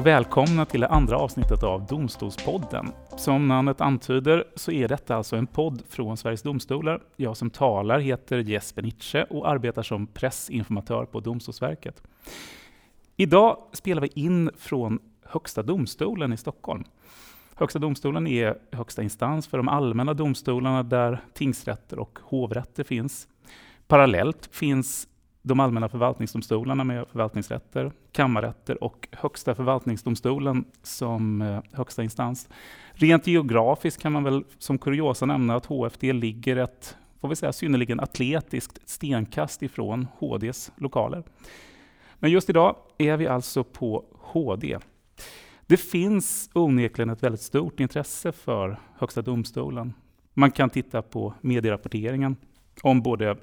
Och välkomna till det andra avsnittet av Domstolspodden. Som namnet antyder så är detta alltså en podd från Sveriges Domstolar. Jag som talar heter Jesper Nitsche och arbetar som pressinformatör på Domstolsverket. Idag spelar vi in från Högsta domstolen i Stockholm. Högsta domstolen är högsta instans för de allmänna domstolarna där tingsrätter och hovrätter finns. Parallellt finns de allmänna förvaltningsdomstolarna med förvaltningsrätter, kammarrätter och Högsta förvaltningsdomstolen som eh, högsta instans. Rent geografiskt kan man väl som kuriosa nämna att HFD ligger ett får vi säga, synnerligen atletiskt stenkast ifrån HDs lokaler. Men just idag är vi alltså på HD. Det finns onekligen ett väldigt stort intresse för Högsta domstolen. Man kan titta på medierapporteringen om både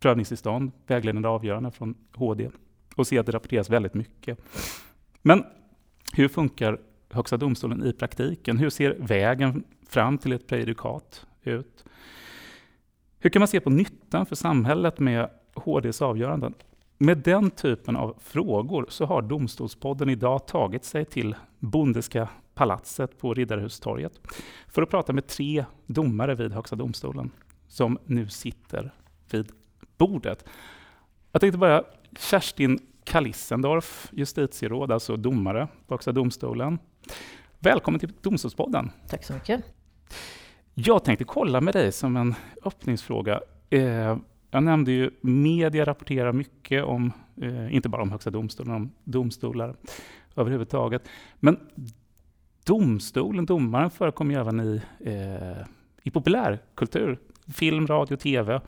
prövningstillstånd, vägledande avgörande från HD och se att det rapporteras väldigt mycket. Men hur funkar Högsta domstolen i praktiken? Hur ser vägen fram till ett prejudikat ut? Hur kan man se på nyttan för samhället med HDs avgöranden? Med den typen av frågor så har Domstolspodden idag tagit sig till Bondeska palatset på Riddarhustorget för att prata med tre domare vid Högsta domstolen som nu sitter vid bordet. Jag tänkte börja Kerstin Kalissendorf, justitieråd, alltså domare på Högsta domstolen. Välkommen till Domstolspodden. Tack så mycket. Jag tänkte kolla med dig som en öppningsfråga. Eh, jag nämnde ju media rapporterar mycket om, eh, inte bara om Högsta domstolen, om domstolar överhuvudtaget. Men domstolen, domaren, förekommer ju även i, eh, i populärkultur, film, radio, tv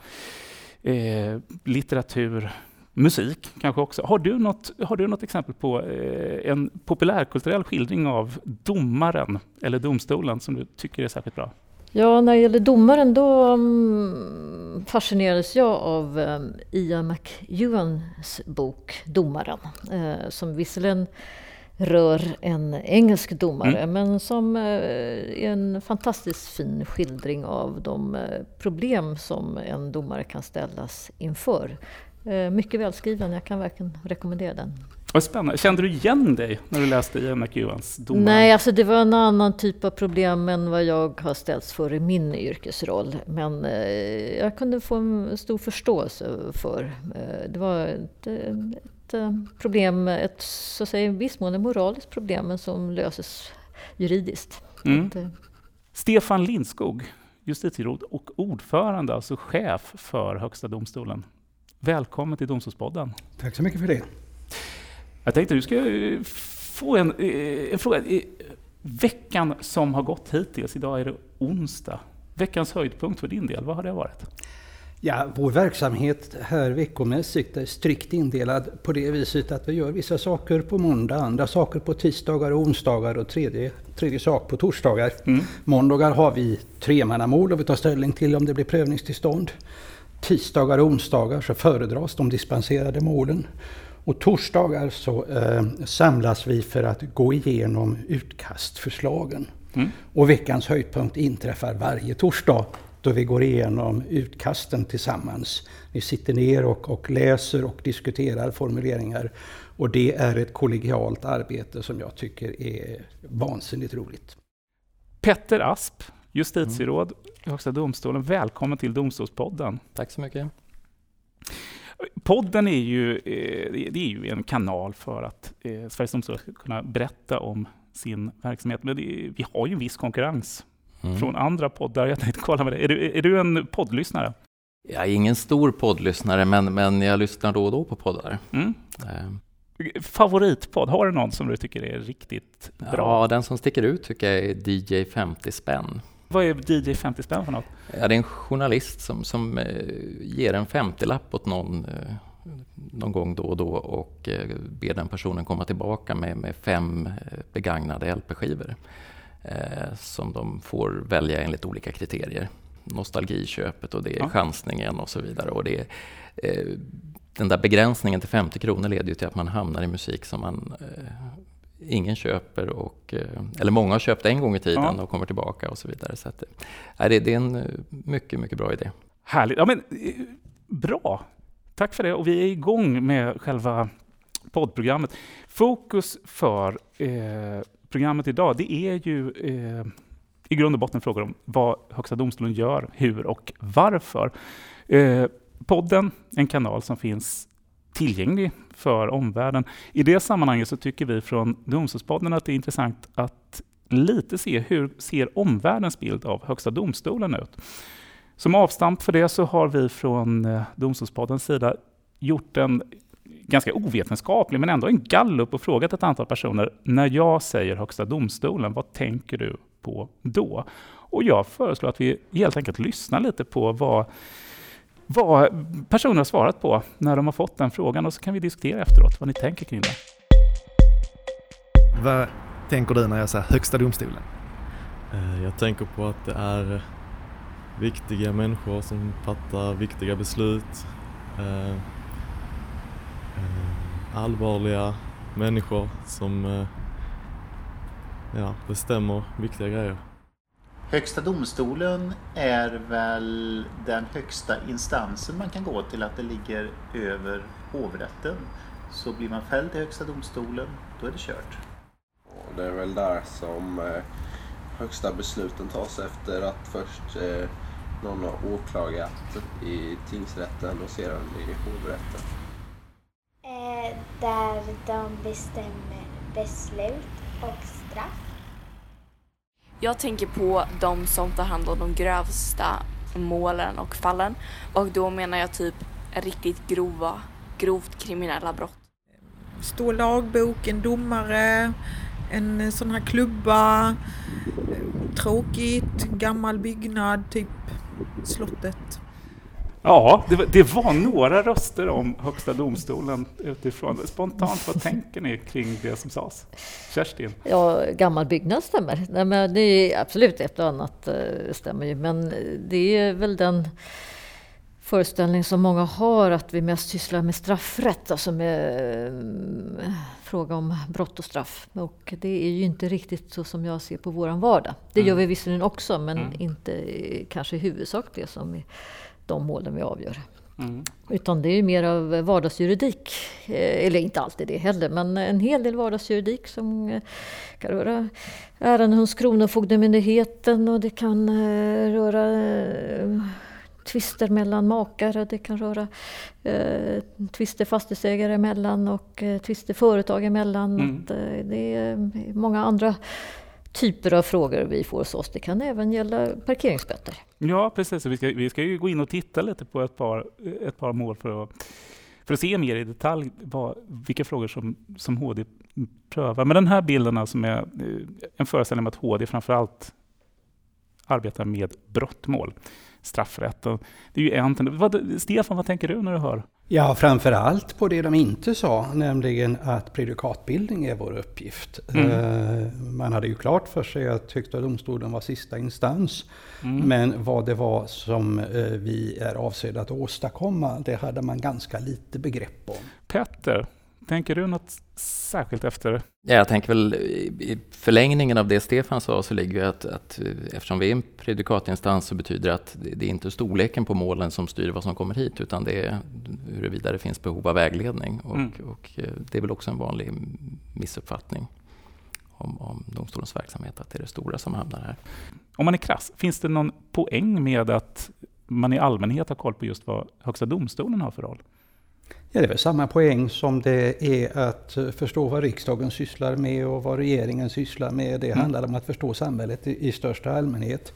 eh, litteratur, musik kanske också. Har du något, har du något exempel på eh, en populärkulturell skildring av domaren eller domstolen som du tycker är särskilt bra? Ja, när det gäller domaren då um, fascinerades jag av um, Ian McEwans bok Domaren, eh, som visserligen rör en engelsk domare mm. men som eh, är en fantastiskt fin skildring av de eh, problem som en domare kan ställas inför. Eh, mycket välskriven, jag kan verkligen rekommendera den. Vad spännande. Kände du igen dig när du läste Ian McEwans domar? Nej, alltså det var en annan typ av problem än vad jag har ställts för i min yrkesroll. Men jag kunde få en stor förståelse för. Det var ett, ett eh, problem, ett så att säga, i viss mån ett moraliskt problem, men som löses juridiskt. Mm. Att, Stefan Lindskog, justitieråd och ordförande, alltså chef för Högsta domstolen. Välkommen till Domstolspodden. Tack så mycket för det. Jag tänkte du ska eh, få en, eh, en fråga. Veckan som har gått hittills, idag är det onsdag. Veckans höjdpunkt för din del, vad har det varit? Ja, vår verksamhet här veckomässigt är strikt indelad på det viset att vi gör vissa saker på måndag, andra saker på tisdagar och onsdagar och tredje, tredje sak på torsdagar. Mm. Måndagar har vi tremannamål och vi tar ställning till om det blir prövningstillstånd. Tisdagar och onsdagar så föredras de dispenserade målen. Och torsdagar så eh, samlas vi för att gå igenom utkastförslagen. Mm. Och veckans höjdpunkt inträffar varje torsdag då vi går igenom utkasten tillsammans. Vi sitter ner och, och läser och diskuterar formuleringar. Och det är ett kollegialt arbete som jag tycker är vansinnigt roligt. Petter Asp, justitieråd i Högsta domstolen. Välkommen till Domstolspodden. Tack så mycket. Podden är ju, eh, det är ju en kanal för att eh, Sveriges Domstolar ska kunna berätta om sin verksamhet. Men vi har ju en viss konkurrens mm. från andra poddar. Jag tänkte kolla med dig. Är du, är du en poddlyssnare? Jag är ingen stor poddlyssnare, men, men jag lyssnar då och då på poddar. Mm. Um. Favoritpodd, har du någon som du tycker är riktigt bra? Ja, den som sticker ut tycker jag är DJ 50 spänn. Vad är DJ 50 spänn för något? Ja, det är en journalist som, som eh, ger en 50-lapp åt någon eh, någon gång då och då och eh, ber den personen komma tillbaka med, med fem begagnade LP-skivor eh, som de får välja enligt olika kriterier. Nostalgiköpet och det är ja. chansningen och så vidare. Och det, eh, den där begränsningen till 50 kronor leder ju till att man hamnar i musik som man eh, ingen köper, och, eh, eller många har köpt en gång i tiden ja. och kommer tillbaka och så vidare. Så att, eh, det, det är en eh, mycket, mycket bra idé. Härligt. Ja, men, bra! Tack för det. Och vi är igång med själva poddprogrammet. Fokus för eh, programmet idag, det är ju eh, i grund och botten frågor om vad Högsta domstolen gör, hur och varför. Eh, podden, en kanal som finns tillgänglig för omvärlden. I det sammanhanget så tycker vi från Domstolspodden att det är intressant att lite se hur ser omvärldens bild av Högsta domstolen ut. Som avstamp för det så har vi från eh, Domstolspoddens sida gjort en ganska ovetenskaplig, men ändå en gallup och frågat ett antal personer. När jag säger Högsta domstolen, vad tänker du på då? Och jag föreslår att vi helt enkelt lyssnar lite på vad, vad personer har svarat på när de har fått den frågan och så kan vi diskutera efteråt vad ni tänker kring det. Vad tänker du när jag säger Högsta domstolen? Eh, jag tänker på att det är viktiga människor som fattar viktiga beslut. Eh, eh, allvarliga människor som ja, bestämmer viktiga grejer. Högsta domstolen är väl den högsta instansen man kan gå till att det ligger över hovrätten. Så blir man fälld i Högsta domstolen, då är det kört. Det är väl där som eh, högsta besluten tas efter att först eh, någon har åklagat i tingsrätten och sedan i hovrätten. Där de bestämmer beslut och straff. Jag tänker på de som tar hand om de grövsta målen och fallen och då menar jag typ riktigt grova, grovt kriminella brott. Stor lagbok, en domare, en sån här klubba, tråkigt, gammal byggnad, typ slottet. Ja, det var, det var, några röster om Högsta domstolen utifrån. Spontant, vad tänker ni kring det som sades? Kerstin? Ja, gammal byggnad stämmer. Nej, men det är absolut ett och annat eh, stämmer ju, men det är väl den föreställning som många har att vi mest sysslar med straffrätt, alltså med äh, fråga om brott och straff. Och det är ju inte riktigt så som jag ser på våran vardag. Det mm. gör vi visserligen också, men mm. inte kanske i huvudsak det som är de målen vi avgör. Mm. Utan det är mer av vardagsjuridik, eh, eller inte alltid det heller, men en hel del vardagsjuridik som eh, kan röra ärenden hos Kronofogdemyndigheten och det kan röra tvister mellan makar och det kan röra eh, tvister fastighetsägare emellan och eh, tvister företag emellan. Mm. Att, eh, det är många andra typer av frågor vi får hos oss. Det kan även gälla parkeringsböter. Ja, precis. Vi ska, vi ska ju gå in och titta lite på ett par, ett par mål för att, för att se mer i detalj vad, vilka frågor som, som HD prövar. Men den här bilden alltså med eh, en föreställning om att HD framför allt arbetar med brottmål straffrätten. Det är ju en vad, Stefan, vad tänker du när du hör? Ja, framför allt på det de inte sa, nämligen att predikatbildning är vår uppgift. Mm. Eh, man hade ju klart för sig att Högsta domstolen var sista instans. Mm. Men vad det var som eh, vi är avsedda att åstadkomma, det hade man ganska lite begrepp om. Petter, Tänker du något särskilt efter? Ja, jag tänker väl i förlängningen av det Stefan sa så ligger ju att, att eftersom vi är en predikatinstans så betyder det att det är inte storleken på målen som styr vad som kommer hit utan det är huruvida det finns behov av vägledning. Och, mm. och eh, det är väl också en vanlig missuppfattning om, om domstolens verksamhet att det är det stora som hamnar här. Om man är krass, finns det någon poäng med att man i allmänhet har koll på just vad Högsta domstolen har för roll? Ja, det är väl samma poäng som det är att förstå vad riksdagen sysslar med och vad regeringen sysslar med. Det mm. handlar om att förstå samhället i, i största allmänhet.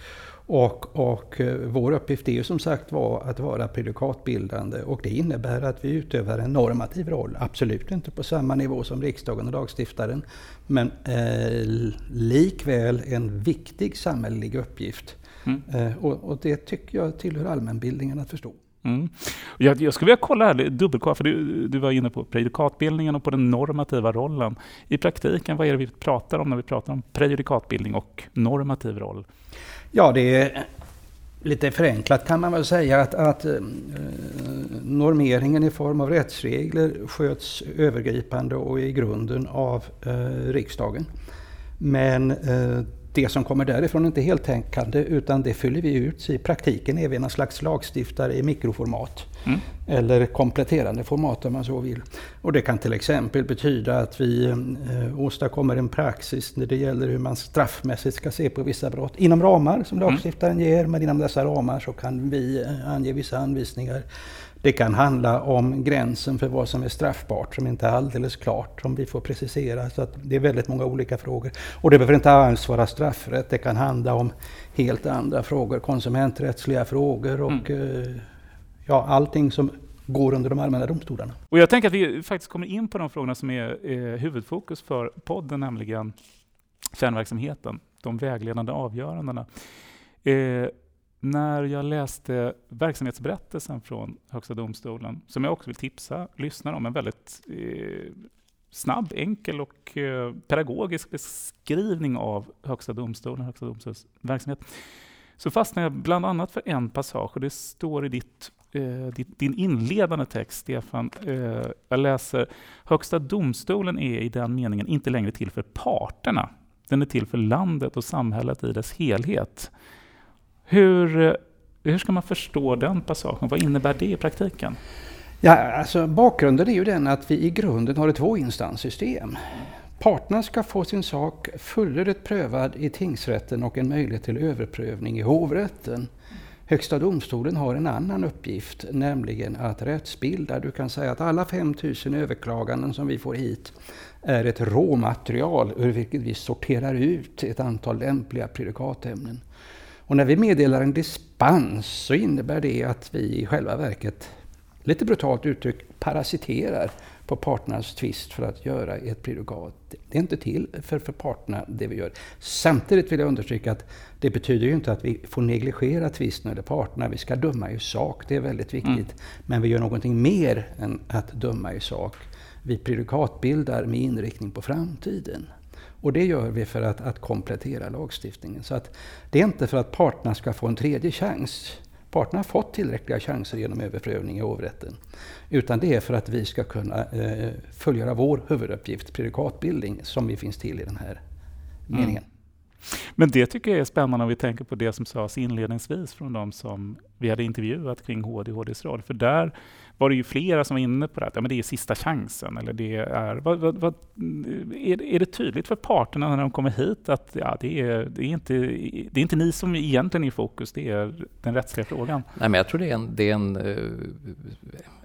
Och, och eh, vår uppgift är ju som sagt var att vara predikatbildande och det innebär att vi utövar en normativ roll. Absolut inte på samma nivå som riksdagen och lagstiftaren. Men eh, likväl en viktig samhällelig uppgift. Mm. Eh, och, och det tycker jag tillhör allmänbildningen att förstå. Mm. Jag, jag, skulle vilja kolla här, dubbelkolla, för du, du var inne på prejudikatbildningen och på den normativa rollen. I praktiken, vad är det vi pratar om när vi pratar om prejudikatbildning och normativ roll? Ja, det är lite förenklat kan man väl säga att, att eh, normeringen i form av rättsregler sköts övergripande och i grunden av eh, riksdagen. Men eh, det som kommer därifrån är inte heltänkande utan det fyller vi ut. I praktiken är vi någon slags lagstiftare i mikroformat. Mm. Eller kompletterande format om man så vill. Och det kan till exempel betyda att vi eh, åstadkommer en praxis när det gäller hur man straffmässigt ska se på vissa brott. Inom ramar som mm. lagstiftaren mm. ger, men inom dessa ramar så kan vi eh, ange vissa anvisningar det kan handla om gränsen för vad som är straffbart som inte är alldeles klart, som vi får precisera. Så det är väldigt många olika frågor. Och det behöver inte alls vara straffrätt, det kan handla om helt andra frågor, konsumenträttsliga frågor och mm. Eh, ja, allting som går under de allmänna domstolarna. Och jag tänker att vi faktiskt kommer in på de frågorna som är eh, huvudfokus för podden, nämligen kärnverksamheten, de vägledande avgörandena. Eh, när jag läste verksamhetsberättelsen från Högsta domstolen, som jag också vill tipsa lyssnare om, en väldigt eh, snabb, enkel och eh, pedagogisk beskrivning av Högsta domstolen, Högsta domstolens verksamhet, så fastnade jag bland annat för en passage, och det står i ditt, eh, ditt din inledande text, Stefan. Eh, jag läser, Högsta domstolen är i den meningen inte längre till för parterna, den är till för landet och samhället i dess helhet. Hur, eh, hur ska man förstå den passagen? Vad innebär det i praktiken? Ja, alltså bakgrunden är ju den att vi i grunden har ett tvåinstanssystem. Parterna ska få sin sak fullödigt prövad i tingsrätten och en möjlighet till överprövning i hovrätten. Högsta domstolen har en annan uppgift, nämligen att rättsbilda. Du kan säga att alla 5000 överklaganden som vi får hit är ett råmaterial ur vilket vi sorterar ut ett antal lämpliga predikatämnen. Och när vi meddelar en dispens så innebär det att vi i själva verket, lite brutalt uttryckt, parasiterar på parternas tvist för att göra ett prejudikat. Det är inte till för, för parterna det vi gör. Samtidigt vill jag understryka att det betyder ju inte att vi får negligera tvisten eller parterna. Vi ska döma i sak, det är väldigt viktigt. Mm. Men vi gör någonting mer än att döma i sak. Vi prejudikatbildar med inriktning på framtiden. Och det gör vi för att, att komplettera lagstiftningen. Så att det är inte för att parterna ska få en tredje chans. Parterna har fått tillräckliga chanser genom överprövning i hovrätten. Utan det är för att vi ska kunna eh, fullgöra vår huvuduppgift, predikatbildning, som vi finns till i den här mm. meningen. Men det tycker jag är spännande om vi tänker på det som sades inledningsvis från de som vi hade intervjuat kring HD och HDs roll. För där var det ju flera som var inne på det, att ja, men det är sista chansen. Eller det är, vad, vad, vad, är, är det tydligt för parterna när de kommer hit att ja, det, är, det, är inte, det är inte ni som egentligen är i fokus, det är den rättsliga frågan? Nej, men jag tror det är, en, det är en, eh,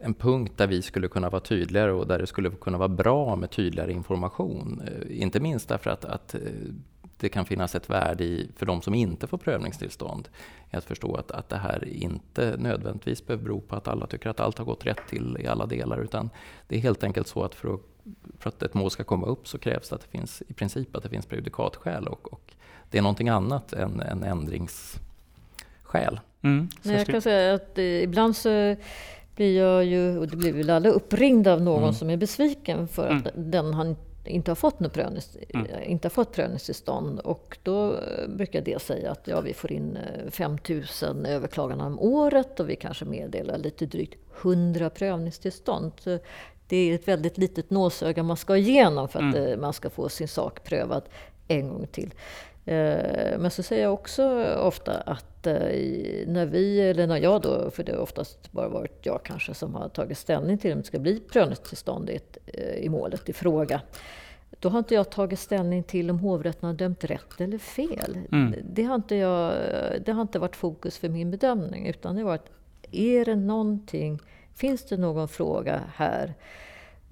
en punkt där vi skulle kunna vara tydligare och där det skulle kunna vara bra med tydligare information. Eh, inte minst därför att, att eh, det kan finnas ett värde i, för de som inte får prövningstillstånd, i att förstå att, att det här inte nödvändigtvis behöver bero på att alla tycker att allt har gått rätt till i alla delar, utan det är helt enkelt så att för att, för att ett mål ska komma upp så krävs det att det finns i princip att det finns prejudikatskäl och, och det är någonting annat än, än ändringsskäl. Mm, jag kan säga att eh, ibland så blir jag ju, och det blir väl alla, uppringda av någon mm. som är besviken för att mm. den han inte har fått, något prövnings, mm. Eh, inte har fått prövningstillstånd. Och då eh, brukar det säga att ja, vi får in 5000 eh, överklaganden om året och vi kanske meddelar lite drygt 100 prövningstillstånd. Så det är ett väldigt litet nålsöga man ska igenom för att mm. man ska få sin sak prövad en gång till. Men så säger jag också ofta att när vi, eller när jag då, för det har oftast bara varit jag kanske som har tagit ställning till om det ska bli prövningstillstånd i, i målet i fråga. Då har inte jag tagit ställning till om hovrätten har dömt rätt eller fel. Mm. Det, har inte jag, det har inte varit fokus för min bedömning. Utan det har varit, är det någonting, finns det någon fråga här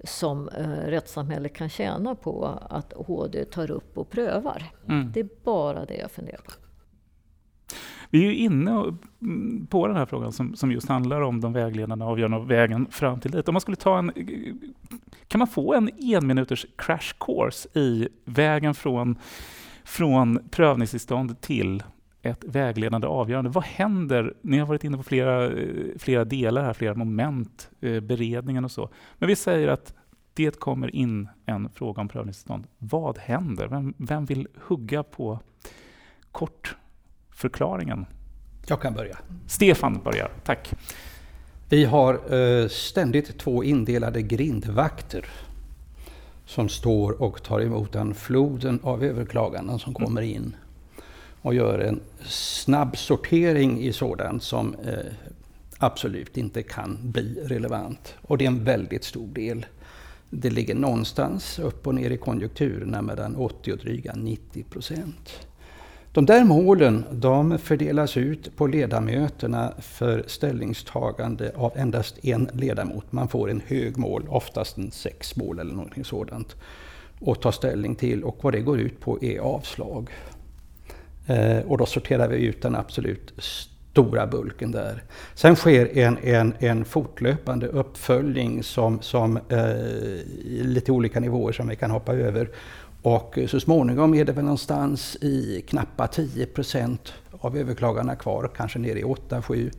som eh, rättssamhället kan tjäna på att HD tar upp och prövar? Mm. Det är bara det jag funderar på. Vi är ju inne mm, på den här frågan som, som just handlar om de vägledande avgörande vägen fram till dit. Om man skulle ta en, kan man få en enminuters crash course i vägen från, från prövningstillstånd till ett vägledande avgörande. Vad händer? Ni har varit inne på flera, flera delar här, flera moment, eh, beredningen och så. Men vi säger att det kommer in en fråga om prövningstillstånd. Vad händer? Vem, vem vill hugga på kort förklaringen? Jag kan börja. Stefan börjar, tack. Vi har eh, ständigt två indelade grindvakter som står och tar emot den floden av överklaganden som kommer in och gör en snabb sortering i sådant som eh, absolut inte kan bli relevant. Och det är en väldigt stor del. Det ligger någonstans upp och ner i konjunkturerna mellan 80 och dryga 90 procent. De där målen de fördelas ut på ledamöterna för ställningstagande av endast en ledamot. Man får en hög mål, oftast en sex mål eller någonting sådant, att ta ställning till. Och vad det går ut på är avslag. Eh, och då sorterar vi ut den absolut stora bulken där. Sen sker en, en, en fortlöpande uppföljning som, som eh, lite olika nivåer som vi kan hoppa över. Och så småningom är det väl någonstans i knappa 10 procent av överklagarna kvar, kanske ner i 8-7,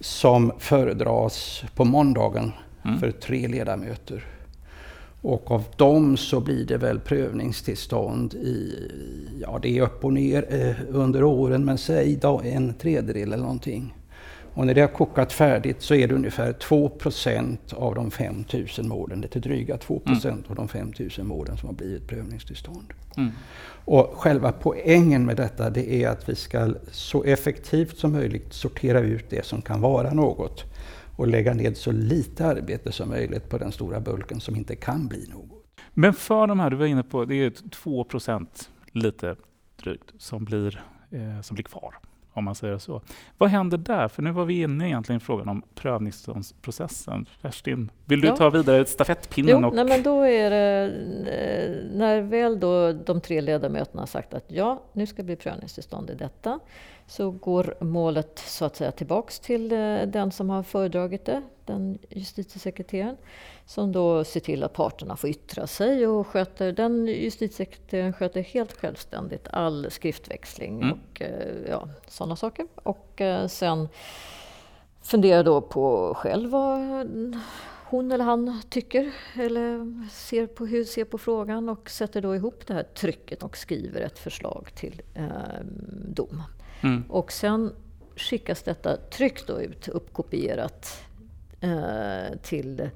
som föredras på måndagen mm. för tre ledamöter. Och av dem så blir det väl prövningstillstånd i, ja det är upp och ner eh, under åren, men säg då en tredjedel eller någonting. Och när det har kokat färdigt så är det ungefär 2% av de 5000 målen, lite dryga 2 mm. av de 5000 målen som har blivit prövningstillstånd. Mm. Och själva poängen med detta det är att vi ska så effektivt som möjligt sortera ut det som kan vara något och lägga ned så lite arbete som möjligt på den stora bulken som inte kan bli något. Men för de här, du var inne på, det är 2% lite drygt som blir, eh, som blir kvar om man säger så. Vad händer där? För nu var vi inne egentligen i frågan om prövningstillståndsprocessen. Kerstin, vill du ja. ta vidare stafettpinnen? Jo, och... nej, men då är det, eh, när väl då de tre ledamöterna har sagt att ja, nu ska det bli prövningstillstånd i detta, så går målet så att säga tillbaks till eh, den som har föredragit det, den justitiesekreteraren, som då ser till att parterna får yttra sig och sköter, den justitiesekreteraren sköter helt självständigt all skriftväxling mm. och eh, ja, sådana saker. Och eh, sen funderar då på själv vad hon eller han tycker eller ser på, hur ser på frågan och sätter då ihop det här trycket och skriver ett förslag till eh, dom. Mm. Och sen skickas detta tryck då ut, uppkopierat eh, till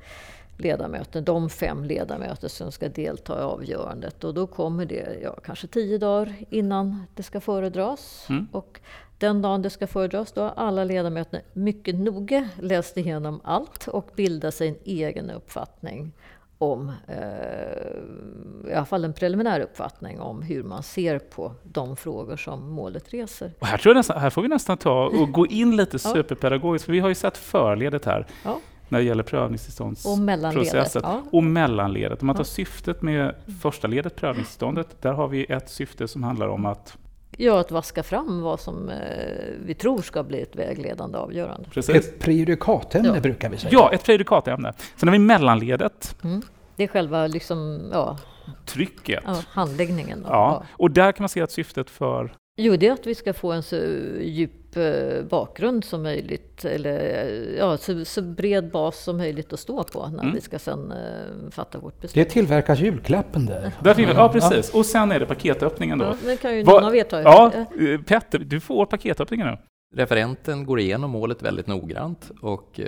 ledamöter, de fem ledamöter som ska delta i avgörandet. Och då kommer det ja, kanske tio dagar innan det ska föredras. Mm. Och den dagen det ska föredras då har alla ledamöter mycket noga läst igenom allt och bildat sig en egen uppfattning om, eh, i alla fall en preliminär uppfattning om hur man ser på de frågor som målet reser. Och här, tror jag nästan, här får vi nästan ta och gå in lite superpedagogiskt, för vi har ju sett förledet här. Ja när det gäller prövningstillståndsprocessen. Och, ja. och mellanledet. Om man tar ja. syftet med första ledet, prövningstillståndet, där har vi ett syfte som handlar om att Ja, att vaska fram vad som eh, vi tror ska bli ett vägledande avgörande. Precis. Ett prejudikatämne ja. brukar vi säga. Ja, ett prejudikatämne. Sen har vi mellanledet. Mm. Det är själva liksom, ja, trycket. Ja, handläggningen. Ja. ja. Och där kan man se att syftet för Jo, det är att vi ska få en så djup eh, bakgrund som möjligt, eller ja, så, så bred bas som möjligt att stå på när mm. vi ska sen uh, fatta vårt beslut. Det tillverkas julklappen där. där till, ja, precis. Och sen är det paketöppningen då. Ja, det kan ju någon av er ta. Ja, eh, Petter, du får paketöppningen nu. Referenten går igenom målet väldigt noggrant och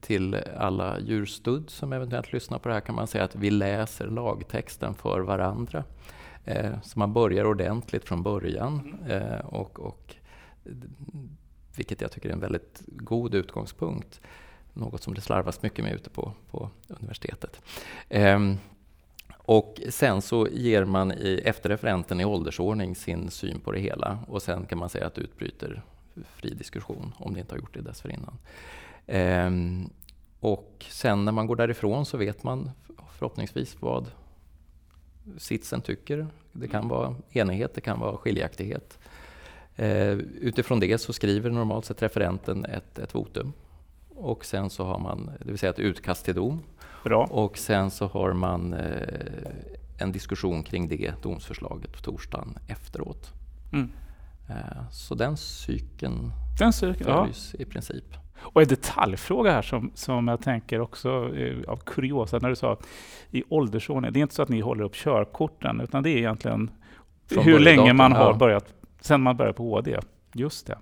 till alla djurstud som eventuellt lyssnar på det här kan man säga att vi läser lagtexten för varandra. Eh, så man börjar ordentligt från början. Eh, och, och, vilket jag tycker är en väldigt god utgångspunkt. Något som det slarvas mycket med ute på, på universitetet. Eh, och sen så ger man i, efter referenten i åldersordning sin syn på det hela och sen kan man säga att det utbryter fri diskussion om det inte har gjort det dessförinnan. Eh, och sen när man går därifrån så vet man förhoppningsvis vad sitsen tycker. Det kan vara enighet, det kan vara skiljaktighet. Eh, utifrån det så skriver normalt sett referenten ett, ett votum. Och sen så har man, det vill säga ett utkast till dom. Bra. Och sen så har man eh, en diskussion kring det domsförslaget på torsdagen efteråt. Mm. Eh, så den cykeln den cykeln, följs ja. i princip. Och en detaljfråga här som, som jag tänker också eh, av kuriosa, när du sa i åldersordning. Det är inte så att ni håller upp körkorten, utan det är egentligen Från hur länge man har börjat, sen man började på HD. Just det.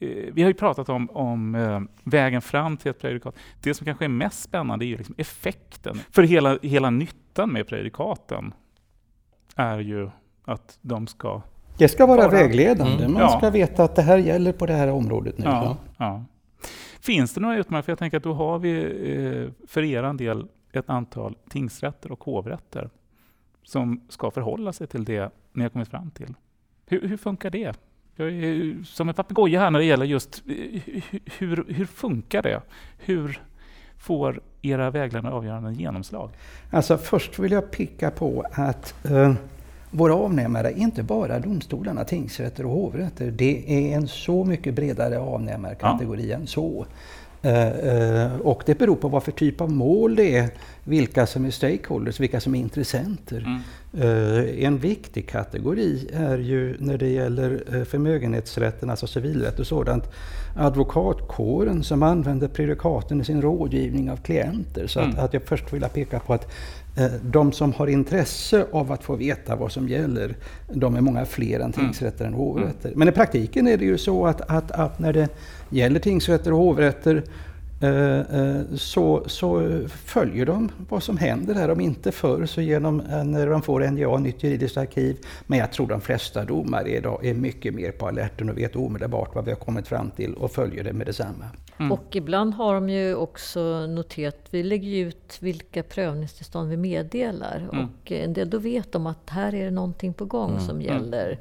Eh, vi har ju pratat om, om eh, vägen fram till ett prejudikat. Det som kanske är mest spännande är ju liksom effekten. För hela, hela nyttan med prejudikaten är ju att de ska Det ska vara Bara- vägledande. Mm. Man Ja. ska veta att det här gäller på det här området nu. Ja, ja. Finns det några utmaningar? För jag tänker att då har vi eh, för er del ett antal tingsrätter och hovrätter som ska förhålla sig till det ni har kommit fram till. Hur, hur funkar det? Jag är som en papegoja här när det gäller just eh, hur, hur funkar det? Hur får era vägledande avgöranden genomslag? Alltså först vill jag peka på att eh, våra avnämare är inte bara domstolarna, tingsrätter och hovrätter. Det är en så mycket bredare avnämarkategori än så. Eh, eh, och det beror på vad för typ av mål det är, vilka som är stakeholders, vilka som är intressenter. Eh, en viktig kategori är ju när det gäller förmögenhetsrätten, alltså civilrätt och sådant, advokatkåren som använder prejudikaten i sin rådgivning av klienter. Så att, Mm. att jag först vill peka på att de som har intresse av att få veta vad som gäller, de är många fler än tingsrätter än hovrätter. Men i praktiken är det ju så att, att, att när det gäller tingsrätter och hovrätter eh, eh, så, så följer de vad som händer här. Om inte förr så genom eh, när de får NJA, Nytt juridiskt arkiv. Men jag tror de flesta domare idag är mycket mer på alerten och vet omedelbart vad vi har kommit fram till och följer det med detsamma. Och ibland har de ju också noterat, vi lägger ut vilka prövningstillstånd vi meddelar. Mm. Och en del, då vet de att här är det någonting på gång Mm. som Mm. gäller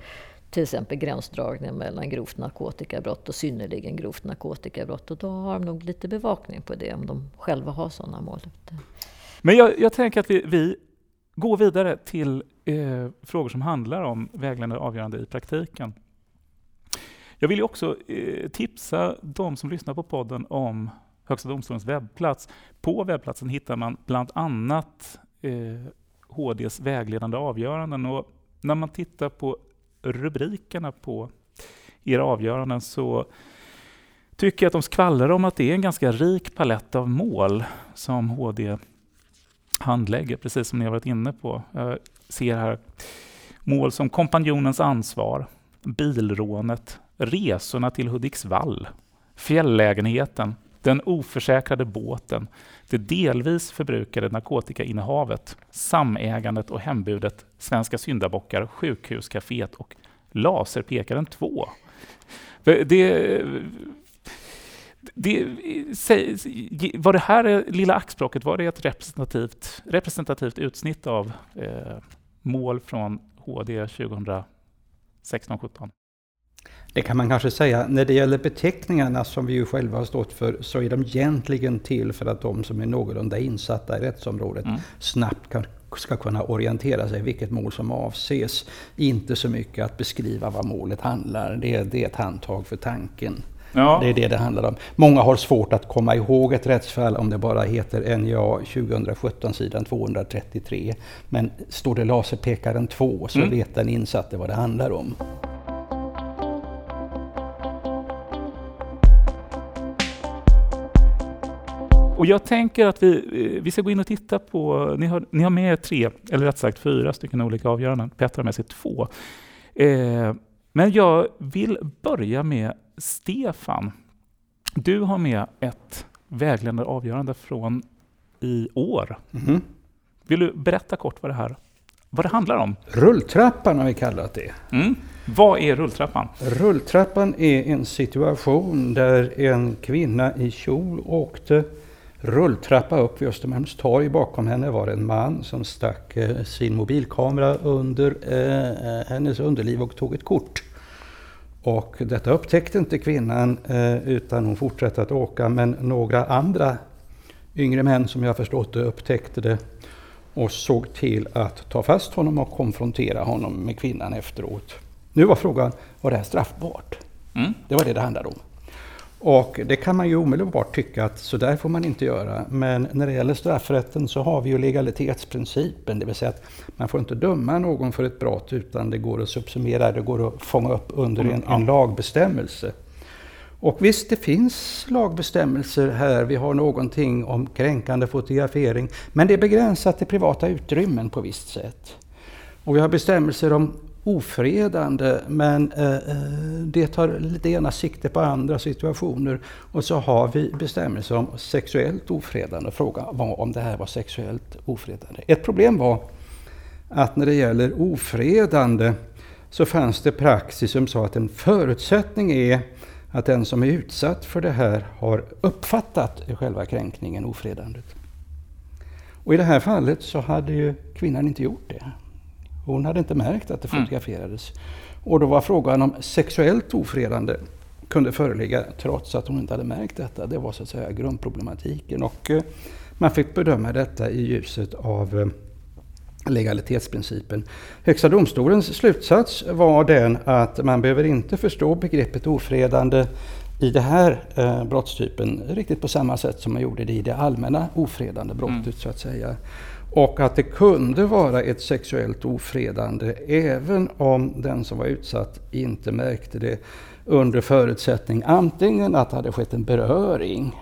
till exempel gränsdragningen mellan grovt narkotikabrott och synnerligen grovt narkotikabrott. Och då har de nog lite bevakning på det om de själva har sådana mål. Men jag, jag tänker att vi, vi går vidare till eh, frågor som handlar om vägledande avgörande i praktiken. Jag vill ju också eh, tipsa de som lyssnar på podden om Högsta domstolens webbplats. På webbplatsen hittar man bland annat eh, HDs vägledande avgöranden. Och när man tittar på rubrikerna på era avgöranden så tycker jag att de skvallrar om att det är en ganska rik palett av mål som HD handlägger, precis som ni har varit inne på. Jag ser här mål som kompanjonens ansvar, bilrånet, resorna till Hudiksvall, fjällägenheten, den oförsäkrade båten, det delvis förbrukade narkotikainnehavet, samägandet och hembudet, Svenska syndabockar, sjukhuscaféet och Laserpekaren 2. Det, det, säg, var det här lilla axplocket, var det ett representativt, representativt utsnitt av eh, mål från HD 2016-17? Det kan man kanske säga. När det gäller beteckningarna som vi ju själva har stått för så är de egentligen till för att de som är någorlunda insatta i rättsområdet Mm. snabbt kan, ska kunna orientera sig vilket mål som avses. Inte så mycket att beskriva vad målet handlar. Det, är- det är ett handtag för tanken. Ja. Det är det det handlar om. Många har svårt att komma ihåg ett rättsfall om det bara heter NJA 2017 sidan 233. Men står det laserpekaren 2 så Mm. vet den insatte vad det handlar om. Och jag tänker att vi, eh, vi ska gå in och titta på, ni har, ni har med tre, eller rätt sagt fyra stycken olika avgöranden. Petter har med sig två. Eh, men jag vill börja med Stefan. Du har med ett vägledande avgörande från i år. Mhm. Vill du berätta kort vad det här vad det handlar om? Rulltrappan har vi kallat det. Mm. Vad är rulltrappan? Rulltrappan är en situation där en kvinna i kjol åkte rulltrappa upp vid Östermalmstorg. Bakom henne var en man som stack eh, sin mobilkamera under eh, hennes underliv och tog ett kort. Och detta upptäckte inte kvinnan eh, utan hon fortsatte att åka men några andra yngre män som jag förstått det upptäckte det och såg till att ta fast honom och konfrontera honom med kvinnan efteråt. Nu var frågan, var det här straffbart? Mm. Det var det det handlade om. Och det kan man ju omedelbart tycka att så där får man inte göra. Men när det gäller straffrätten så har vi ju legalitetsprincipen, det vill säga att man får inte döma någon för ett brott utan det går att subsumera, det går att fånga upp under en, en lagbestämmelse. Och visst, det finns lagbestämmelser här. Vi har någonting om kränkande fotografering, men det är begränsat till privata utrymmen på visst sätt. Och vi har bestämmelser om ofredande, men eh, eh det tar det ena sikte på andra situationer. Och så har vi bestämmelser om sexuellt ofredande. Frågan var om det här var sexuellt ofredande. Ett problem var att när det gäller ofredande så fanns det praxis som sa att en förutsättning är att den som är utsatt för det här har uppfattat själva kränkningen, ofredandet. Och i det här fallet så hade ju kvinnan inte gjort det. Hon hade inte märkt att det mm. fotograferades. Och då var frågan om sexuellt ofredande kunde föreligga trots att hon inte hade märkt detta. Det var så att säga grundproblematiken. Och eh, man fick bedöma detta i ljuset av eh, legalitetsprincipen. Högsta domstolens slutsats var den att man behöver inte förstå begreppet ofredande i den här eh, brottstypen riktigt på samma sätt som man gjorde det i det allmänna ofredande brottet mm. så att säga. Och att det kunde vara ett sexuellt ofredande även om den som var utsatt inte märkte det under förutsättning antingen att det hade skett en beröring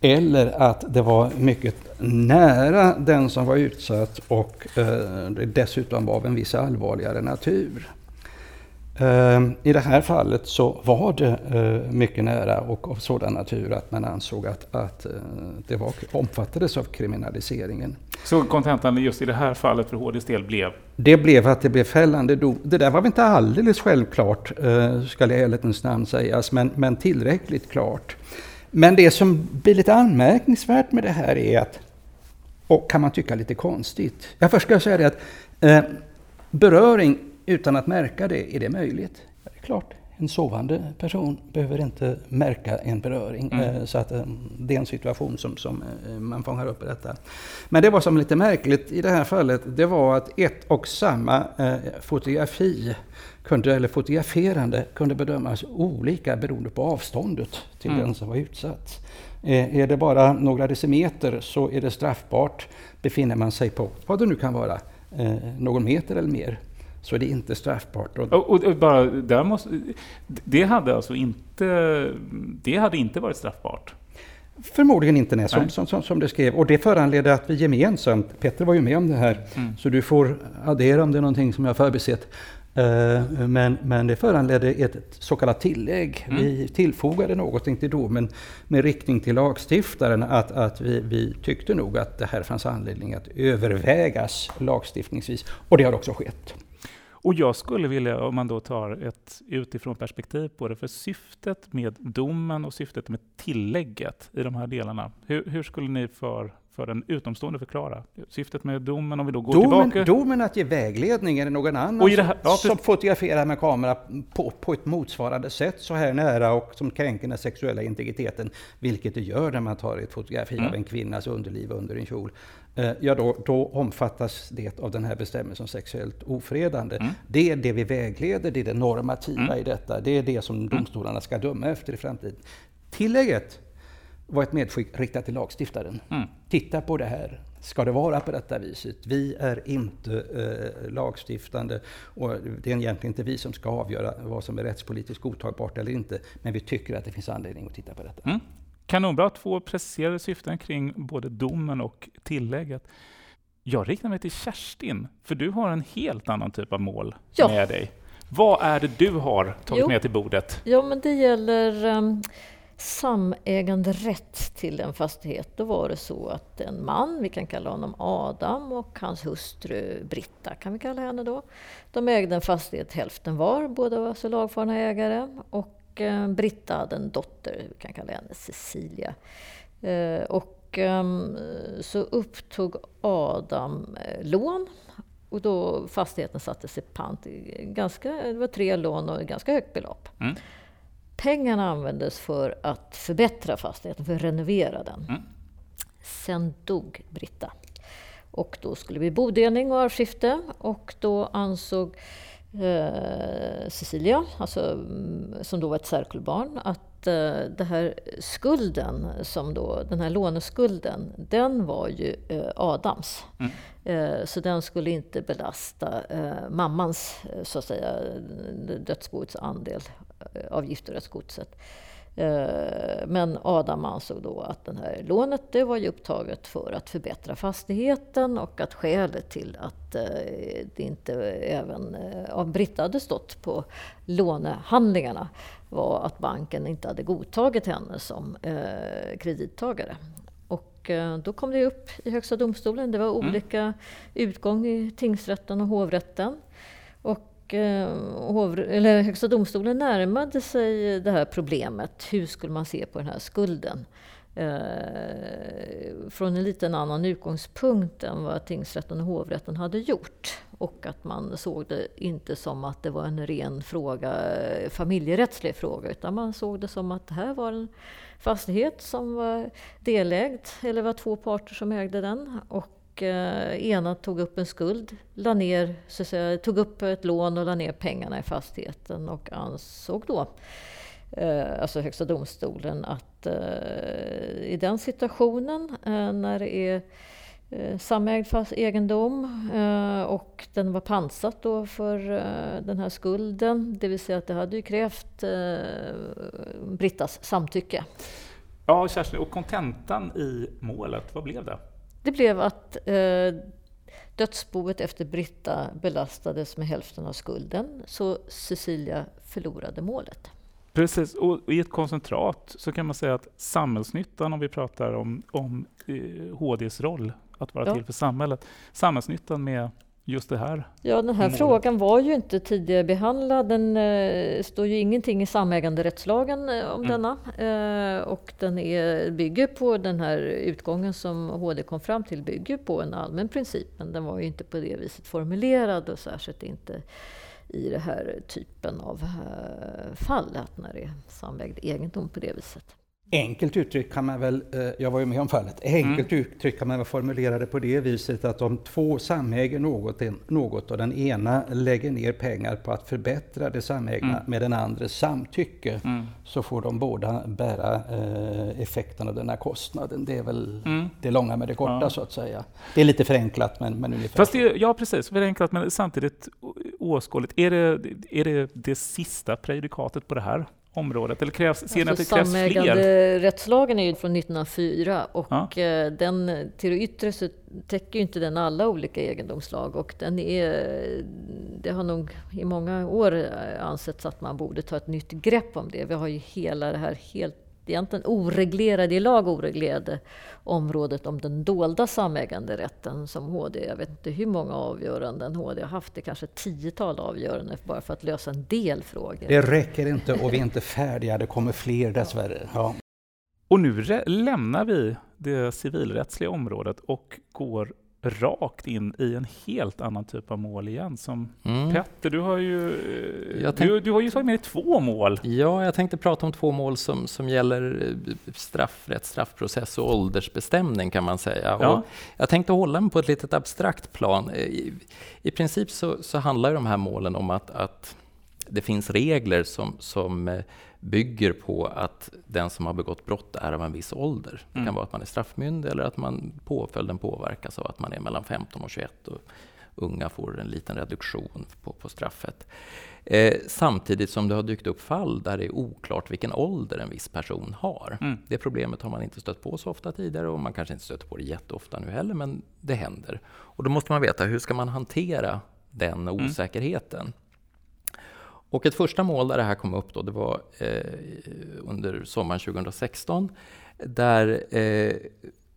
eller att det var mycket nära den som var utsatt och eh, dessutom var av en viss allvarligare natur. Eh, I det här fallet så var det eh, mycket nära och av sådan natur att man ansåg att, att eh, det var, omfattades av kriminaliseringen. Så kontentan just i det här fallet för HDs del blev? Det blev att det blev fällande dom. Det där var väl inte alldeles självklart, eh, ska i ärlighetens namn sägas, men, men tillräckligt klart. Men det som blir lite anmärkningsvärt med det här är att, och kan man tycka lite konstigt. Jag först ska jag säga det att eh, beröring utan att märka det, är det möjligt? Ja, det är klart, en sovande person behöver inte märka en beröring. Mm. Eh, så att eh, det är en situation som, som eh, man fångar upp i detta. Men det var som lite märkligt i det här fallet, det var att ett och samma fotografi kunde, eller fotograferande kunde bedömas olika beroende på avståndet till mm. den som var utsatt. Är det bara några decimeter så är det straffbart. Befinner man sig på, vad det nu kan vara, någon meter eller mer, så är det inte straffbart. Och, och, och, bara, där måste, det hade alltså inte, det hade inte varit straffbart? Förmodligen inte, nej, som, som, som, som, det skrev. Och det föranledde att vi gemensamt, Petter var ju med om det här, mm. så du får addera om det är någonting som jag förbisett. Uh, men, men det föranledde ett så kallat tillägg. Mm. Vi tillfogade någonting till domen med riktning till lagstiftaren att, att vi, vi tyckte nog att det här fanns anledning att övervägas lagstiftningsvis. Och det har också skett. Och jag skulle vilja, om man då tar ett utifrån perspektiv på det, för syftet med domen och syftet med tillägget i de här delarna, hur, hur skulle ni för, för en utomstående förklara syftet med domen om vi då går domen, tillbaka? Domen att ge vägledning, är det någon annan det här, ja, som fotograferar med kamera på, på ett motsvarande sätt så här nära och som kränker den sexuella integriteten, vilket det gör när man tar ett fotografi mm. av en kvinnas underliv under en kjol. Eh, ja då, då, omfattas det av den här bestämmelsen om sexuellt ofredande. Mm. Det är det vi vägleder, det är det normativa mm. i detta. Det är det som mm. domstolarna ska döma efter i framtiden. Tillägget var ett medskick riktat till lagstiftaren. Mm. Titta på det här. Ska det vara på detta viset? Vi är inte eh, lagstiftande och det är egentligen inte vi som ska avgöra vad som är rättspolitiskt godtagbart eller inte. Men vi tycker att det finns anledning att titta på detta. Kanonbra, två preciserade syften kring både domen och tillägget. Jag riktar mig till Kerstin, för du har en helt annan typ av mål ja. med dig. Vad är det du har tagit jo. med till bordet? Ja, men det gäller um, samägande rätt till en fastighet. Då var det så att en man, vi kan kalla honom Adam, och hans hustru Britta, kan vi kalla henne då. De ägde en fastighet hälften var, båda var alltså lagfarna ägare. Och Britta hade en dotter, vi kan kalla henne Cecilia. Eh, och ehm, så upptog Adam eh, lån och då fastigheten sattes i pant. Ganska, det var tre lån och ett ganska högt belopp. Mm. Pengarna användes för att förbättra fastigheten, för att renovera den. Mm. Sen dog Britta. Och då skulle det bli bodelning och arvskifte och då ansåg eh, Cecilia, alltså, mm, som då var ett särkullbarn, att eh, det här skulden, som då, den här låneskulden, den var ju eh, Adams. Mm. Eh, så den skulle inte belasta eh, mammans, eh, så att säga, dödsboets andel av giftorättsgodset. Eh, men Adam ansåg då att det här lånet det var ju upptaget för att förbättra fastigheten och att skälet till att eh, det inte även eh, av Britta hade stått på lånehandlingarna var att banken inte hade godtagit henne som kredittagare. Och då kom det upp i Högsta domstolen. Det var mm. olika mm. utgång i tingsrätten och hovrätten. Och och eh, hovr, eller Högsta domstolen närmade sig det här problemet. Hur skulle man se på den här skulden? Eh, från en liten annan utgångspunkt än vad tingsrätten och hovrätten hade gjort. Och att man såg det inte som att det var en ren fråga, familjerättslig fråga, utan man såg det som att det här var en fastighet som var delägd, eller var två parter som ägde den. Och Eh, ena tog upp en skuld, la ner, så att säga, tog upp ett lån och la ner pengarna i fastigheten och ansåg då eh, alltså Högsta domstolen, att eh, i den situationen när det är samägd fast egendom och den var pansat då för den här skulden, det vill säga att det hade ju krävt Brittas samtycke. Ja, Kerstin, och kontentan i målet, vad blev det? Det blev att eh, dödsboet efter Britta belastades med hälften av skulden, så Cecilia förlorade målet. Precis, och i ett koncentrat så kan man säga att samhällsnyttan, om vi pratar om, om eh, HDs roll, att vara Ja. till för samhället, samhällsnyttan med just det här Ja, den här målet. frågan var ju inte tidigare behandlad. Den eh, står ju ingenting i samäganderättslagen eh, om Mm. denna. Eh, och den är, bygger på den här utgången som HD kom fram till, bygger på en allmän princip. Men den var ju inte på det viset formulerad och särskilt inte i den här typen av eh, fall, att när det är samägd egendom på det viset. Enkelt uttryckt kan man väl, eh, jag var ju med om fallet, enkelt uttryckt kan man väl formulera det på det viset att om två samäger något, något och den ena lägger ner pengar på att förbättra det samägna Mm. med den andres samtycke Mm. så får de båda bära eh, effekten av den här kostnaden. Det är väl Mm. det långa med det korta Ja. så att säga. Det är lite förenklat men, men ungefär Fast det, ja, precis. Förenklat, men samtidigt å- åskådligt. Är det, är det det sista prejudikatet på det här området? Eller krävs, ser ni att det krävs fler? Samäganderättslagen är ju från 1904 och Ja. eh, den, till det yttre så täcker ju inte den alla olika egendomslag och den är, det har nog i många år eh, ansetts att man borde ta ett nytt grepp om det. Vi har ju hela det här helt egentligen oreglerade, i lag oreglerade området om den dolda samäganderätten som HD, jag vet inte hur många avgöranden HD har haft, det är kanske ett tiotal avgöranden bara för att lösa en del frågor. Det räcker inte och vi är inte färdiga, det kommer fler dessvärre. Ja. Och nu lämnar vi det civilrättsliga området och går rakt in i en helt annan typ av mål igen. Som Mm. Petter, du har ju, eh, tänk- du, du har ju tagit med dig två mål. Ja, jag tänkte prata om två mål som, som gäller eh, straffrätt, straffprocess och åldersbestämning kan man säga. Ja. Och jag tänkte hålla mig på ett litet abstrakt plan. Eh, I, i princip så, så handlar ju de här målen om att, att det finns regler som, som eh, bygger på att den som har begått brott är av en viss ålder. Det Mm. kan vara att man är straffmyndig eller att man, påföljden påverkas av att man är mellan 15 och 21 och unga får en liten reduktion på, på straffet. Eh, samtidigt som det har dykt upp fall där det är oklart vilken ålder en viss person har. Mm. Det problemet har man inte stött på så ofta tidigare och man kanske inte stöter på det jätteofta nu heller, men det händer. Och då måste man veta hur ska man hantera den osäkerheten. Och ett första mål där det här kom upp då, det var eh, under sommaren 2016 där eh,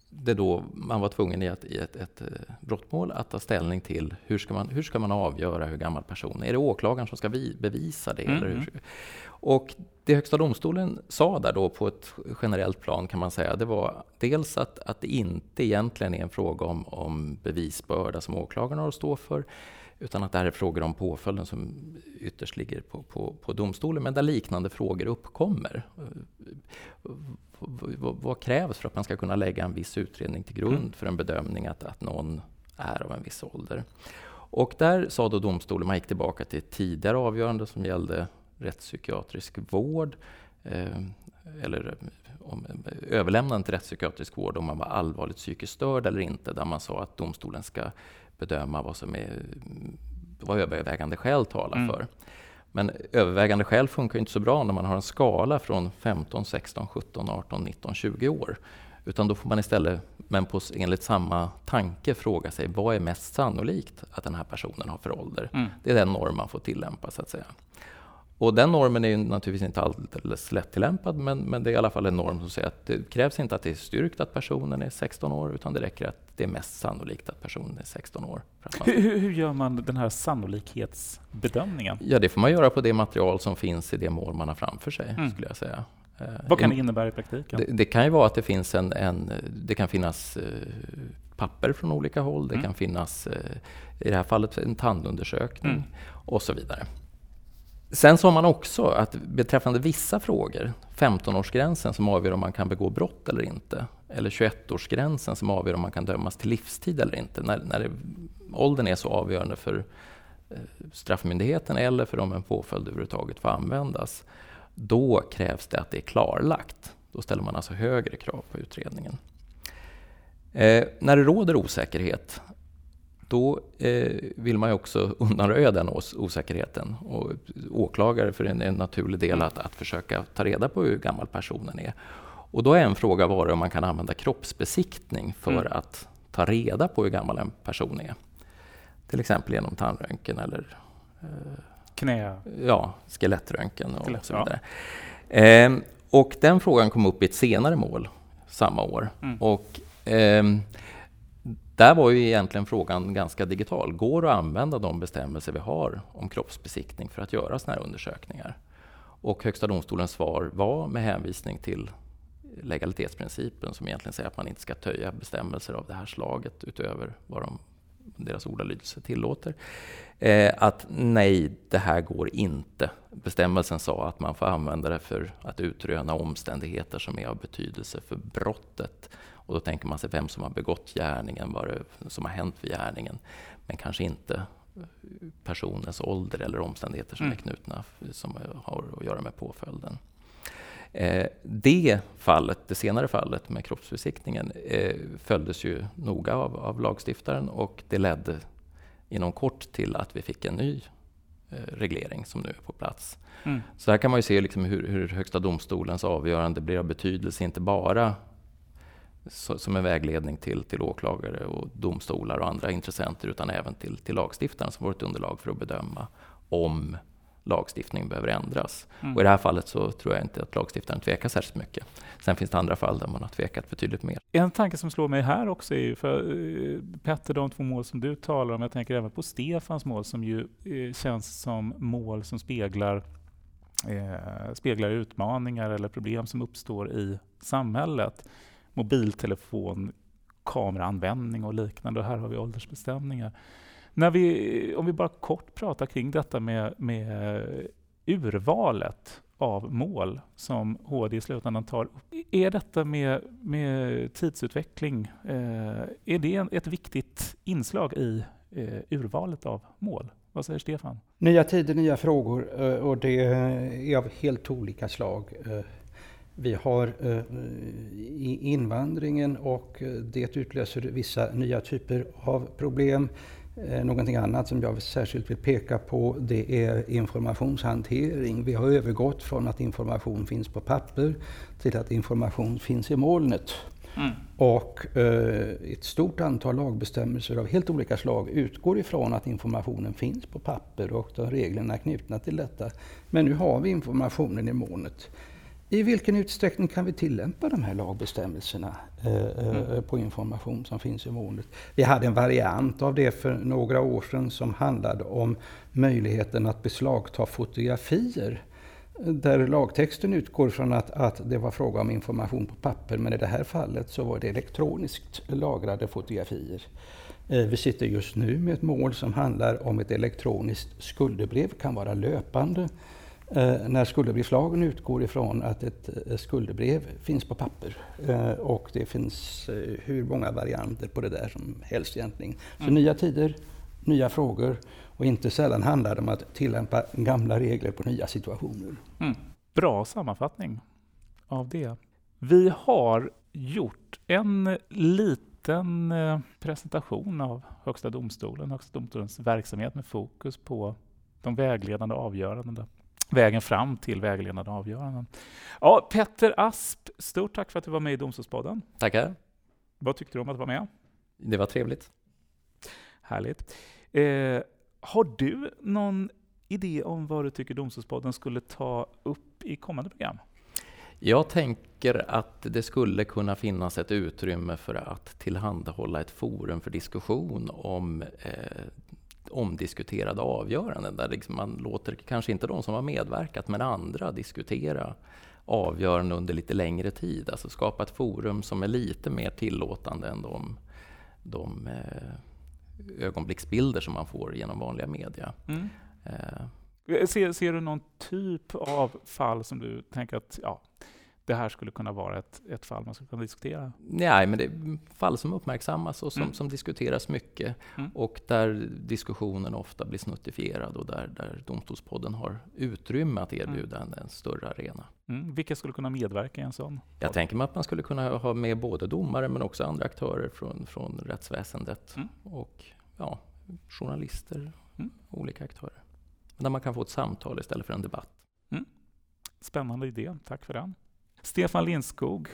det då, man var tvungen i ett, i ett, ett eh, brottmål att ta ställning till hur ska, man, hur ska man avgöra hur gammal person är. Är det åklagaren som ska vi, bevisa det? Mm, Eller hur? mm. Och det Högsta domstolen sa där då på ett generellt plan kan man säga, det var dels att, att det inte egentligen är en fråga om, om bevisbörda som åklagaren har att stå för, utan att det här är frågor om påföljden som ytterst ligger på, på, på domstolen, men där liknande frågor uppkommer. V- Vad krävs för att man ska kunna lägga en viss utredning till grund Mm. för en bedömning att, att någon är av en viss ålder? Och där sa då domstolen, man gick tillbaka till ett tidigare avgörande som gällde rättspsykiatrisk vård, eh, eller om, överlämnande till rättspsykiatrisk vård om man var allvarligt psykiskt störd eller inte, där man sa att domstolen ska bedöma vad som är vad övervägande skäl talar Mm. för. Men övervägande skäl funkar ju inte så bra när man har en skala från 15, 16, 17, 18, 19, 20 år. Utan då får man istället, men på, enligt samma tanke, fråga sig vad är mest sannolikt att den här personen har för ålder? Mm. Det är den norm man får tillämpa så att säga. Och den normen är naturligtvis inte alldeles lättillämpad, men, men det är i alla fall en norm som säger att det krävs inte att det är styrkt att personen är 16 år, utan det räcker att det är mest sannolikt att personen är 16 år. Hur, hur, hur, gör man den här sannolikhetsbedömningen? Ja, det får man göra på det material som finns i det mål man har framför sig, mm. skulle jag säga. Eh, Vad kan det innebära i praktiken? Det, det, kan ju vara att det finns en, en det kan finnas eh, papper från olika håll, det mm. kan finnas eh, i det här fallet en tandundersökning mm. och så vidare. Sen sa man också att beträffande vissa frågor, 15-årsgränsen som avgör om man kan begå brott eller inte, eller 21-årsgränsen som avgör om man kan dömas till livstid eller inte, när, när det, åldern är så avgörande för eh, straffmyndigheten eller för om en påföljd överhuvudtaget får användas, då krävs det att det är klarlagt. Då ställer man alltså högre krav på utredningen. Eh, när det råder osäkerhet då eh, vill man ju också undanröja den os osäkerheten. Och åklagare för en, en naturlig del att, att försöka ta reda på hur gammal personen är. Och då är en fråga varit om man kan använda kroppsbesiktning för mm. att ta reda på hur gammal en person är. Till exempel genom tandröntgen eller eh, Knä? Ja, skelettröntgen och Skelett, så vidare. Ja. Eh, och den frågan kom upp i ett senare mål samma år. Mm. Och, eh, där var ju egentligen frågan ganska digital. Går det att använda de bestämmelser vi har om kroppsbesiktning för att göra sådana här undersökningar? Och Högsta domstolens svar var med hänvisning till legalitetsprincipen som egentligen säger att man inte ska töja bestämmelser av det här slaget utöver vad de, deras ordalydelse tillåter. Eh, att nej, det här går inte. Bestämmelsen sa att man får använda det för att utröna omständigheter som är av betydelse för brottet och då tänker man sig vem som har begått gärningen, vad det som har hänt vid gärningen. Men kanske inte personens ålder eller omständigheter som mm. är knutna som har att göra med påföljden. Eh, det fallet, det senare fallet med kroppsbesiktningen eh, följdes ju noga av, av lagstiftaren och det ledde inom kort till att vi fick en ny eh, reglering som nu är på plats. Mm. Så här kan man ju se liksom hur, hur Högsta domstolens avgörande blir av betydelse, inte bara som en vägledning till, till åklagare och domstolar och andra intressenter utan även till, till lagstiftaren som får ett underlag för att bedöma om lagstiftningen behöver ändras. Mm. Och I det här fallet så tror jag inte att lagstiftaren tvekar särskilt mycket. Sen finns det andra fall där man har tvekat betydligt mer. En tanke som slår mig här också är ju, för eh, Petter, de två mål som du talar om, jag tänker även på Stefans mål som ju eh, känns som mål som speglar eh, speglar utmaningar eller problem som uppstår i samhället mobiltelefon, kameraanvändning och liknande. Och här har vi åldersbestämningar. När vi, om vi bara kort pratar kring detta med, med urvalet av mål som HD i slutändan tar upp. Är detta med, med tidsutveckling, eh, är det ett viktigt inslag i eh, urvalet av mål? Vad säger Stefan? Nya tider, nya frågor eh, och det är av helt olika slag. Eh, vi har eh, invandringen och eh, det utlöser vissa nya typer av problem. Eh, någonting annat som jag särskilt vill peka på det är informationshantering. Vi har övergått från att information finns på papper till att information finns i molnet. Mm. Och eh, ett stort antal lagbestämmelser av helt olika slag utgår ifrån att informationen finns på papper och de reglerna är knutna till detta. Men nu har vi informationen i molnet. I vilken utsträckning kan vi tillämpa de här lagbestämmelserna eh, eh, mm. på information som finns i målet? Vi hade en variant av det för några år sedan som handlade om möjligheten att beslagta fotografier. Där lagtexten utgår från att, att det var fråga om information på papper men i det här fallet så var det elektroniskt lagrade fotografier. Eh, vi sitter just nu med ett mål som handlar om ett elektroniskt skuldebrev, kan vara löpande när skuldebrevslagen utgår ifrån att ett eh, skuldebrev finns på papper eh, och det finns eh, hur många varianter på det där som helst egentligen. Så mm. nya tider, nya frågor och inte sällan handlar det om att tillämpa gamla regler på nya situationer. Mm. Bra sammanfattning av det. Vi har gjort en liten eh, presentation av Högsta domstolen, Högsta domstolens verksamhet med fokus på de vägledande avgörandena vägen fram till vägledande avgöranden. Ja, Petter Asp, stort tack för att du var med i Domstolspodden. Tackar. Vad tyckte du om att vara med? Det var trevligt. Härligt. Eh, har du någon idé om vad du tycker Domstolspodden skulle ta upp i kommande program? Jag tänker att det skulle kunna finnas ett utrymme för att tillhandahålla ett forum för diskussion om eh, omdiskuterade avgöranden där liksom man låter kanske inte de som har medverkat men andra diskutera avgöranden under lite längre tid. Alltså skapa ett forum som är lite mer tillåtande än de, de eh, ögonblicksbilder som man får genom vanliga media. Mm. Eh. Ser, ser du någon typ av fall som du tänker att ja, det här skulle kunna vara ett, ett fall man skulle kunna diskutera? Nej, men det är fall som uppmärksammas och som, mm. som diskuteras mycket mm. och där diskussionen ofta blir snuttifierad och där, där Domstolspodden har utrymme att erbjuda mm. en, en, större arena. Mm. Vilka skulle kunna medverka i en sån? Jag tänker mig att man skulle kunna ha med både domare men också andra aktörer från, från rättsväsendet mm. och ja, journalister, mm. olika aktörer. Där man kan få ett samtal istället för en debatt. Spännande idé, tack för den. Stefan Lindskog,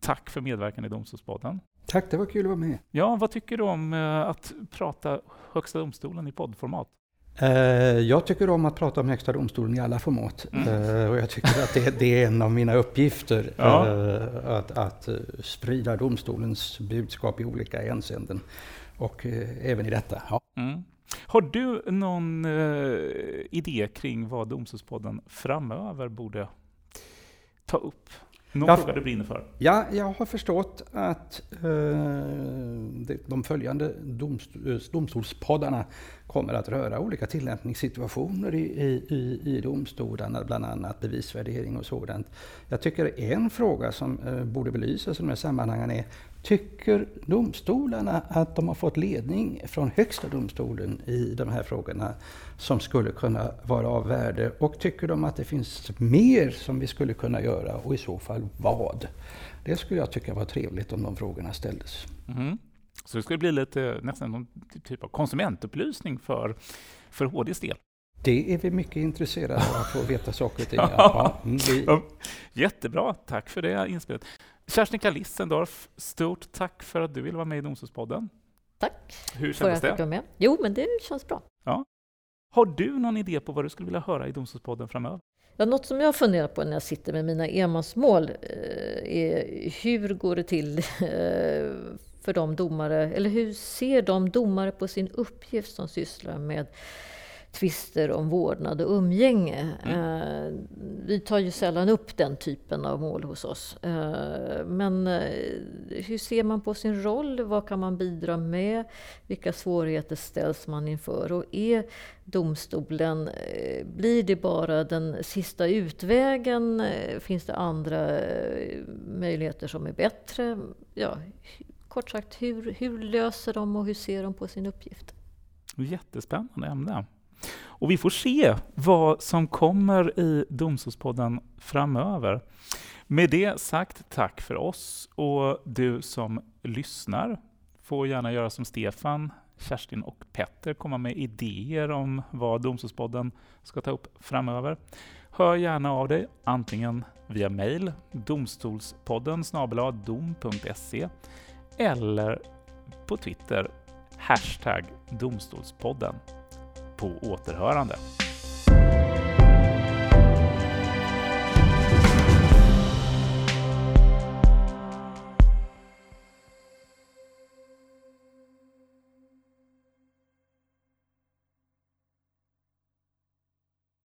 tack för medverkan i Domstolspodden. Tack, det var kul att vara med. Ja, vad tycker du om eh, att prata Högsta domstolen i poddformat? Eh, jag tycker om att prata om Högsta domstolen i alla format. Mm. Eh, och jag tycker att det, det, är en av mina uppgifter. Ja. Att, att sprida domstolens budskap i olika hänseenden. Och även i detta. Ja. Mm. Har du någon idé kring vad Domstolspodden framöver borde ta upp? Någon jag, fråga du brinner för? Ja, jag har förstått att eh, de följande eh, domstolspoddarna kommer att röra olika tillämpningssituationer i, i, i domstolarna, bland annat bevisvärdering och sådant. Jag tycker en fråga som eh, borde belysas i de här sammanhangen är Tycker domstolarna att de har fått ledning från Högsta domstolen i de här frågorna som skulle kunna vara av värde? Och tycker de att det finns mer som vi skulle kunna göra och i så fall vad? Det skulle jag tycka var trevligt om de frågorna ställdes. Mm. Så det skulle bli lite nästan någon typ av konsumentupplysning för, för HDs del? Det är vi mycket intresserade av att få veta saker och ting. Ja, vi... Jättebra, tack för det inspelet. Kerstin Kalissendorf, stort tack för att du ville vara med i Domstolspodden. Tack Hur kändes det? Vara med. Jo, men det känns bra. Ja. Har du någon idé på vad du skulle vilja höra i Domstolspodden framöver? Ja, något som jag funderar på när jag sitter med mina enmansmål eh, är hur går det till eh, för de domare, eller hur ser de domare på sin uppgift som sysslar med tvister om vårdnad och umgänge. Mm. Eh, vi tar ju sällan upp den typen av mål hos oss. Eh, men eh, hur ser man på sin roll? Vad kan man bidra med? Vilka svårigheter ställs man inför? Och är domstolen, blir det bara den sista utvägen? Finns det andra möjligheter som är bättre? Ja, kort sagt, hur, hur löser de och hur ser de på sin uppgift? Jättespännande ämne. Och vi får se vad som kommer i Domstolspodden framöver. Med det sagt, tack för oss och du som lyssnar får gärna göra som Stefan, Kerstin och Petter, komma med idéer om vad Domstolspodden ska ta upp framöver. Hör gärna av dig, antingen via mail, domstolspodden dom.se eller på Twitter, hashtag domstolspodden på återhörande.